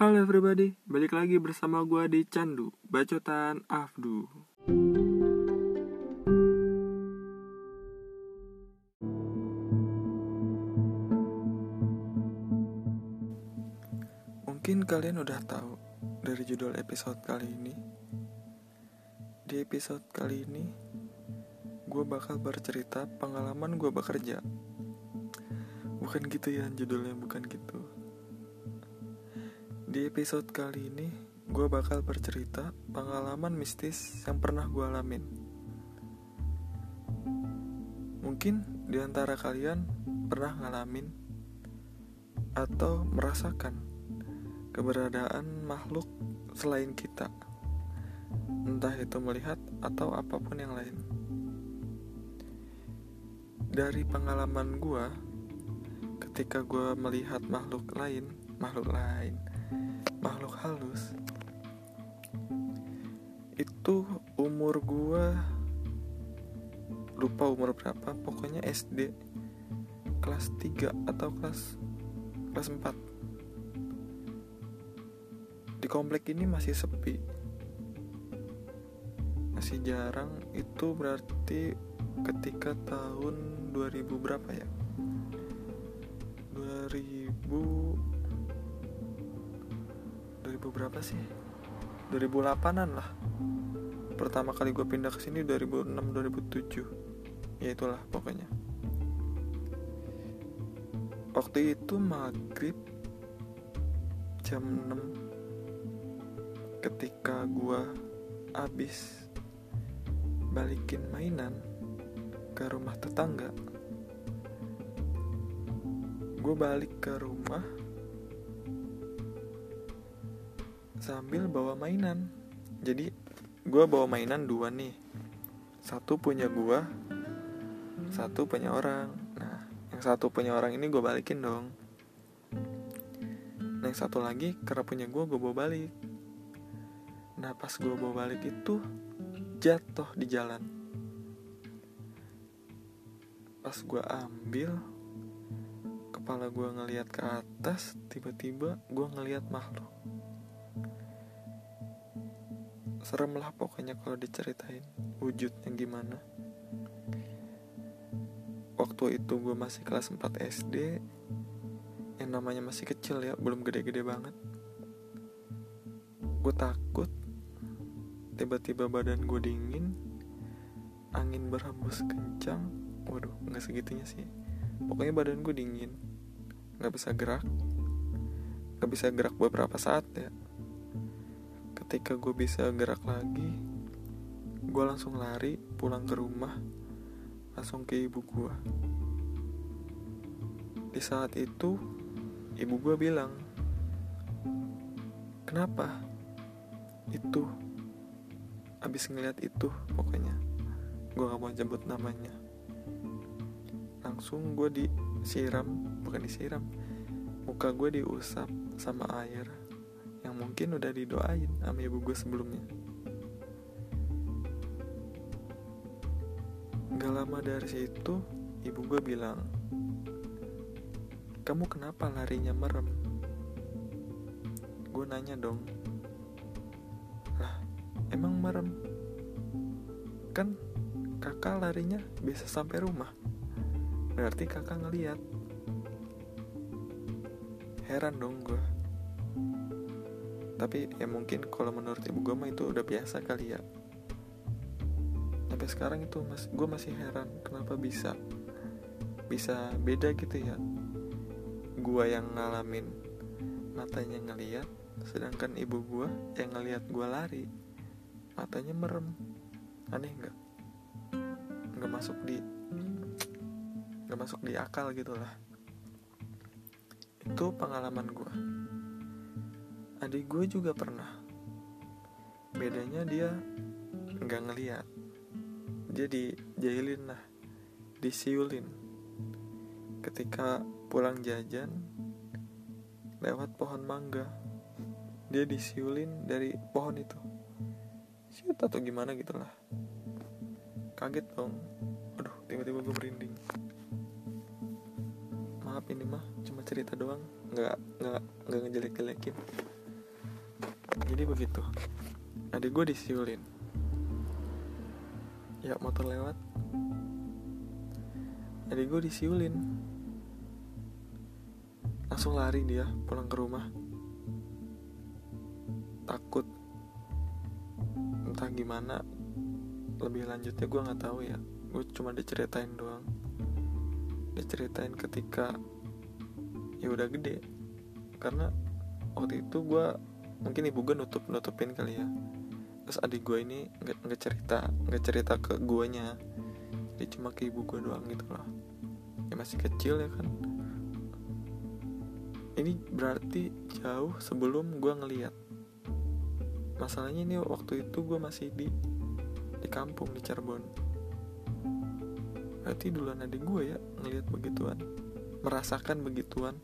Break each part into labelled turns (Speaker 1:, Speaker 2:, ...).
Speaker 1: Halo everybody, balik lagi bersama gue di Candu, Bacotan Afdu. Mungkin kalian udah tahu dari judul episode kali ini. Di episode kali ini, gue bakal bercerita pengalaman gue bekerja. Bukan gitu ya judulnya, bukan gitu. Di episode kali ini, gue bakal bercerita pengalaman mistis yang pernah gue alamin. Mungkin di antara kalian pernah ngalamin atau merasakan keberadaan makhluk selain kita, entah itu melihat atau apa pun yang lain. Dari pengalaman gue, ketika gue melihat makhluk lain, makhluk lain, makhluk halus, itu umur gue lupa umur berapa, pokoknya SD kelas 3 atau kelas kelas 4 di komplek ini masih sepi masih jarang itu berarti ketika tahun 2000 berapa ya? 2000 2000 berapa sih? 2008an lah. Pertama kali gue pindah ke sini 2006 2007 ya itulah pokoknya. Waktu itu maghrib jam 6 ketika gua abis balikin mainan ke rumah tetangga gue balik ke rumah sambil bawa mainan. Jadi gue bawa mainan dua nih. Satu punya gue satu punya orang. Nah yang satu punya orang ini gue balikin dong. Nah yang satu lagi karena punya gue gue bawa balik. Nah pas gue bawa balik itu jatuh di jalan. Pas gue ambil kepala gue ngeliat ke atas tiba-tiba gue ngeliat makhluk serem lah pokoknya kalau diceritain wujudnya gimana. Waktu itu gue masih kelas 4 SD yang namanya masih kecil ya belum gede-gede banget. Gue takut tiba-tiba badan gue dingin angin berhembus kencang. Waduh nggak segitunya sih. Pokoknya badan gue dingin. Nggak bisa gerak. Nggak bisa gerak beberapa saat ya ketika gue bisa gerak lagi gue langsung lari pulang ke rumah langsung ke ibu gue di saat itu ibu gue bilang kenapa itu? Abis ngeliat itu pokoknya gue gak mau jemput namanya. Langsung gue disiram bukan disiram muka gue diusap sama air yang mungkin udah didoain sama ibu gue sebelumnya Gak lama dari situ ibu gue bilang Kamu kenapa larinya merem? Gue nanya dong Lah emang merem? Kan kakak larinya bisa sampai rumah Berarti kakak ngeliat Heran dong gue Tapi ya mungkin kalau menurut ibu gue mah itu udah biasa kali ya. Sampai sekarang itu mas gue masih heran kenapa bisa bisa beda gitu ya. Gue yang ngalamin matanya ngeliat sedangkan ibu gue yang ngeliat gue lari matanya merem. Aneh nggak? Nggak masuk di nggak masuk di akal gitu lah itu pengalaman gue adik gue juga pernah. Bedanya dia nggak ngeliat. Dia dijahilin lah disiulin. Ketika pulang jajan lewat pohon mangga. Dia disiulin dari pohon itu. Siut atau gimana gitulah kaget dong. Aduh tiba-tiba gue merinding. Maaf ini mah cuma cerita doang. Nggak nggak nggak ngejelek-jelekin jadi begitu. Adik gue disiulin. Ya motor lewat. Adik gue disiulin. Langsung lari dia pulang ke rumah. Takut. Entah gimana. Lebih lanjutnya gue nggak tahu ya. Gue cuma diceritain doang. Diceritain ketika ya udah gede. Karena waktu itu gue mungkin ibu gue nutup nutupin kali ya. Terus adik gue ini nggak cerita nggak cerita ke guanya. Dia cuma ke ibu gue doang gitu loh. Ya masih kecil ya kan. Ini berarti jauh sebelum gue ngeliat. Masalahnya ini waktu itu gue masih di di kampung di Cirebon. Berarti duluan adik gue ya ngeliat begituan. Merasakan begituan.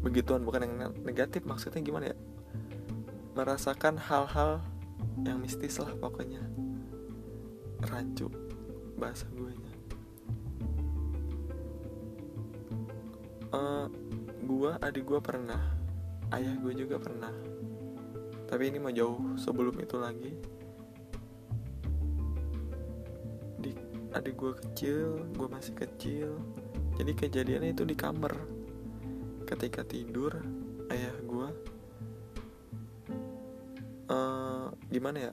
Speaker 1: Begituan bukan yang negatif maksudnya gimana ya merasakan hal-hal yang mistis lah pokoknya. Rancu bahasa gue nya uh, gue adik gue pernah ayah gue juga pernah. Tapi ini mau jauh sebelum itu lagi. Di adik gue kecil gue masih kecil. Jadi kejadiannya itu di kamar. Ketika tidur ayah gue gimana ya?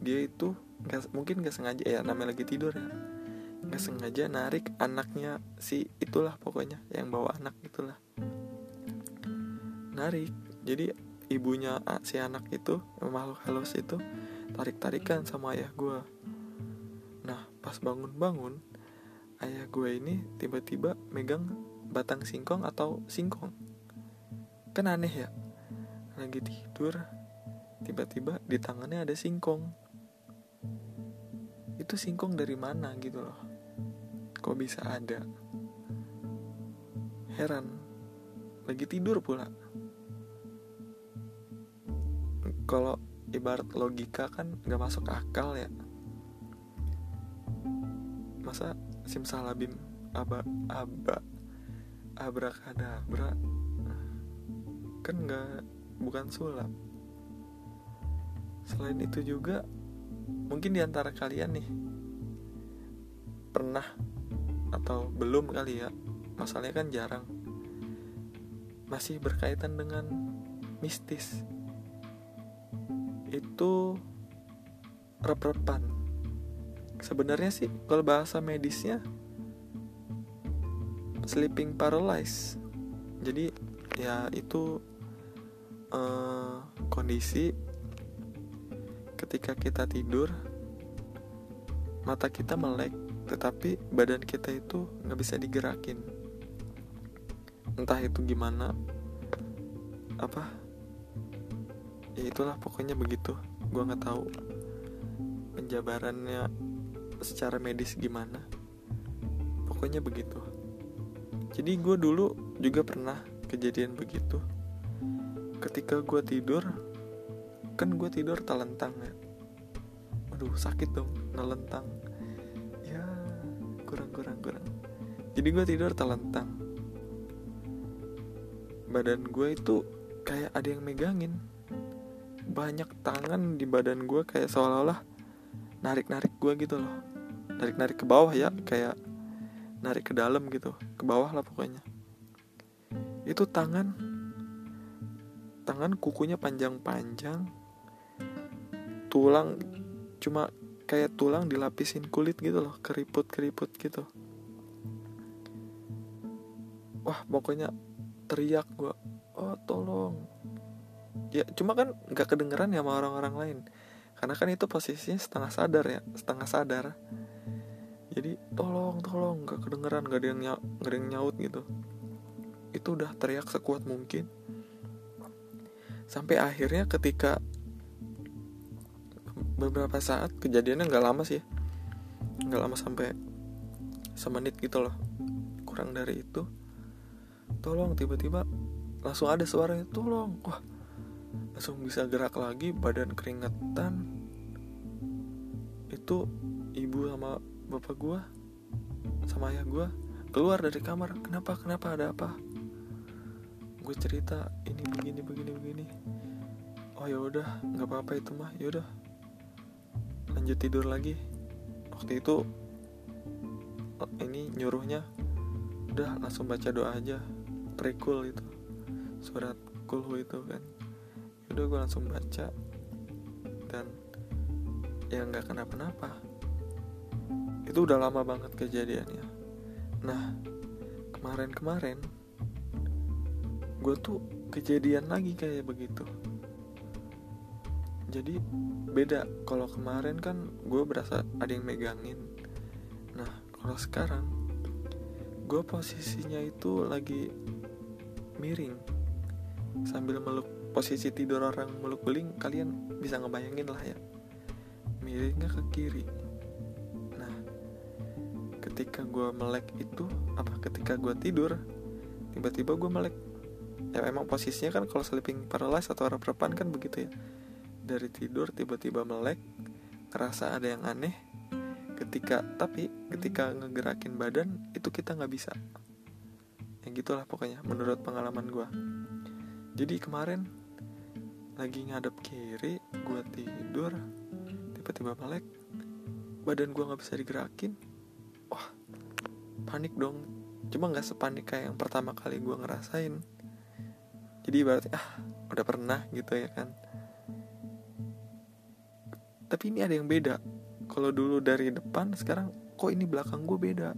Speaker 1: Dia itu gak, mungkin gak sengaja ya namanya lagi tidur ya. Gak sengaja narik anaknya si itulah pokoknya yang bawa anak itulah. Narik. Jadi ibunya si anak itu makhluk halus itu tarik tarikan sama ayah gue nah pas bangun bangun ayah gue ini tiba-tiba megang batang singkong atau singkong. Kan aneh ya? Lagi tidur tiba-tiba di tangannya ada singkong. Itu singkong dari mana gitu loh? Kok bisa ada? Heran. Lagi tidur pula. Kalau ibarat logika kan gak masuk akal ya. Masa simsalabim aba aba abrakadabra? Kan nggak bukan sulap selain itu juga mungkin di antara kalian nih pernah atau belum kali ya masalahnya kan jarang masih berkaitan dengan mistis. Itu rep-repan. Sebenarnya sih kalau bahasa medisnya sleeping paralysis. Jadi ya itu uh, kondisi ketika kita tidur mata kita melek tetapi badan kita itu nggak bisa digerakin. Entah itu gimana apa ya itulah pokoknya begitu. Gue nggak tahu penjabarannya secara medis gimana. Pokoknya begitu. Jadi gue dulu juga pernah kejadian begitu. Ketika gue tidur kan gue tidur telentang ya aduh sakit dong nelentang. Ya kurang kurang kurang. Jadi gue tidur telentang. Badan gue itu kayak ada yang megangin. Banyak tangan di badan gue kayak seolah-olah narik-narik gue gitu loh. Narik-narik ke bawah ya kayak narik ke dalam gitu. Ke bawah lah pokoknya. Itu tangan. Tangan kukunya panjang-panjang. Tulang cuma kayak tulang dilapisin kulit gitu loh keriput-keriput gitu. Wah pokoknya teriak gue oh tolong. Ya cuma kan nggak kedengeran ya sama orang-orang lain. Karena kan itu posisinya setengah sadar ya setengah sadar. Jadi tolong tolong. Nggak kedengeran nggak ada yang nyaut, gak ada yang nyaut gitu. Itu udah teriak sekuat mungkin. Sampai akhirnya ketika beberapa saat kejadiannya nggak lama sih. Nggak lama sampai semenit gitu loh. Kurang dari itu. Tolong tiba-tiba langsung ada suaranya tolong. Wah langsung bisa gerak lagi badan keringetan. Itu ibu sama bapak gua sama ayah gua keluar dari kamar. Kenapa kenapa ada apa? Gue cerita ini begini begini begini. Oh ya udah nggak apa-apa itu mah. Ya udah lanjut tidur lagi. Waktu itu ini nyuruhnya udah langsung baca doa aja prekul itu surat kulhu itu kan. Udah gue langsung baca dan ya nggak kenapa-napa. Itu udah lama banget kejadiannya. Nah kemarin-kemarin gue tuh kejadian lagi kayak begitu jadi beda. Kalau kemarin kan gue berasa ada yang megangin. Nah kalau sekarang gue posisinya itu lagi miring. Sambil meluk posisi tidur orang meluk beling kalian bisa ngebayangin lah ya. Miringnya ke kiri. Nah ketika gue melek itu apa ketika gue tidur tiba-tiba gue melek. Ya memang posisinya kan kalau sleeping paralysis atau arah kan begitu ya dari tidur tiba-tiba melek kerasa ada yang aneh. Ketika tapi ketika ngegerakin badan itu kita nggak bisa. Ya gitulah pokoknya menurut pengalaman gue jadi kemarin lagi ngadep kiri gue tidur tiba-tiba melek badan gue nggak bisa digerakin. Wah panik dong. Cuma nggak sepanik kayak yang pertama kali gue ngerasain. Jadi berarti ah udah pernah gitu ya kan tapi ini ada yang beda. Kalau dulu dari depan sekarang kok ini belakang gue beda?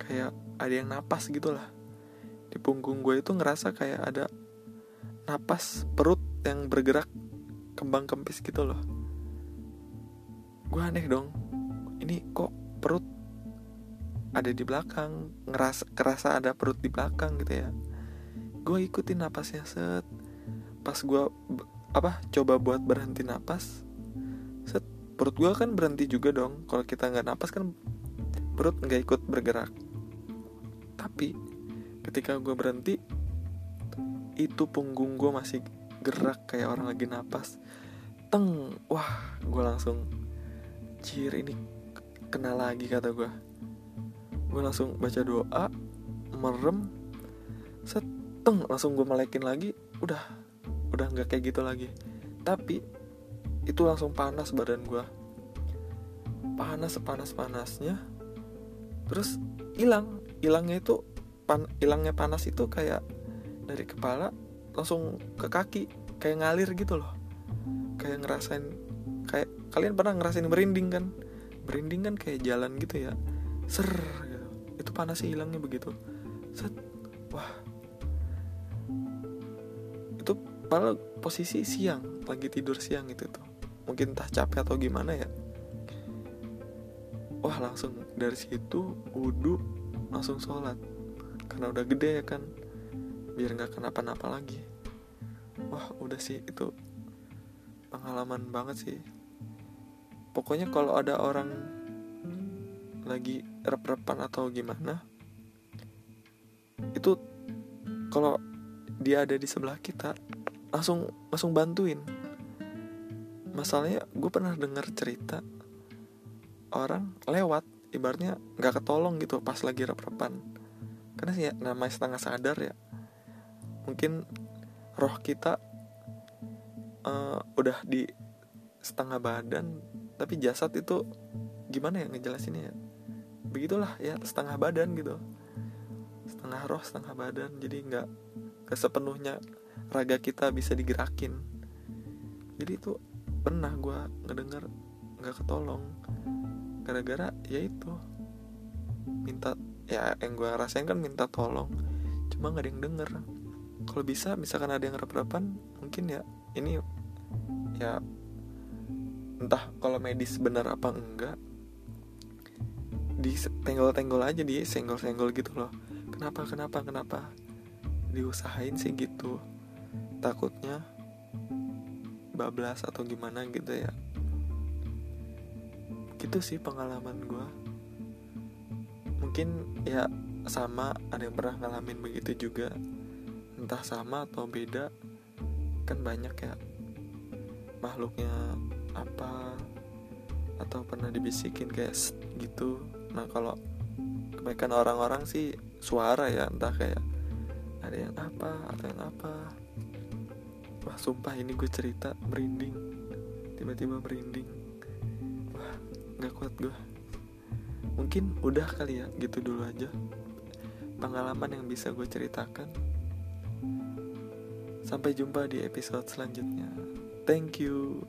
Speaker 1: Kayak ada yang napas gitu lah di punggung gue itu ngerasa kayak ada napas perut yang bergerak kembang kempis gitu loh. Gue aneh dong. Ini kok perut ada di belakang? Ngerasa kerasa ada perut di belakang gitu ya. Gue ikutin napasnya set. Pas gue apa coba buat berhenti napas? Set perut gue kan berhenti juga dong. Kalau kita nggak napas kan perut nggak ikut bergerak. Tapi ketika gue berhenti itu punggung gue masih gerak kayak orang lagi napas. Teng wah gue langsung cir ini kena lagi kata gue gue langsung baca doa merem. Seteng langsung gue melekin lagi. Udah udah nggak kayak gitu lagi. Tapi itu langsung panas badan gue panas sepanas panasnya terus hilang. Hilangnya itu pan hilangnya panas itu kayak dari kepala langsung ke kaki. Kayak ngalir gitu loh. Kayak ngerasain kayak kalian pernah ngerasain merinding kan? Merinding kan kayak jalan gitu ya. Ser gitu. Itu panasnya hilangnya begitu. Set. Wah. Itu padahal posisi siang lagi tidur siang itu tuh. Mungkin entah capek atau gimana ya. Wah langsung dari situ wudhu langsung sholat. Karena udah gede ya kan biar nggak kenapa-napa lagi. Wah udah sih itu pengalaman banget sih. Pokoknya kalau ada orang lagi rep-repan atau gimana itu kalau dia ada di sebelah kita langsung langsung bantuin. Masalahnya gue pernah dengar cerita orang lewat ibaratnya nggak ketolong gitu pas lagi rep-repan. Karena sih ya, namanya setengah sadar ya. Mungkin roh kita uh, udah di setengah badan tapi jasad itu gimana ya ngejelasinnya ya? Begitulah ya setengah badan gitu. Setengah roh setengah badan. Jadi nggak kesepenuhnya raga kita bisa digerakin. Jadi itu pernah gue ngedenger nggak ketolong. Gara-gara ya itu minta ya yang gue rasain kan minta tolong cuma nggak ada yang denger. Kalau bisa misalkan ada yang rep-repan mungkin ya ini ya entah kalau medis benar apa enggak di tenggol-tenggol aja di senggol-senggol gitu loh. Kenapa kenapa kenapa? Diusahain sih gitu takutnya bablas atau gimana gitu ya. Gitu sih pengalaman gue mungkin ya sama ada yang pernah ngalamin begitu juga. Entah sama atau beda kan banyak ya. Makhluknya apa atau pernah dibisikin kayak gitu. Nah kalau kebanyakan orang-orang sih suara ya entah kayak ada yang apa atau yang apa wah sumpah ini gue cerita merinding. Tiba-tiba merinding. Wah nggak kuat gue. Mungkin udah kali ya gitu dulu aja. Pengalaman yang bisa gue ceritakan. Sampai jumpa di episode selanjutnya. Thank you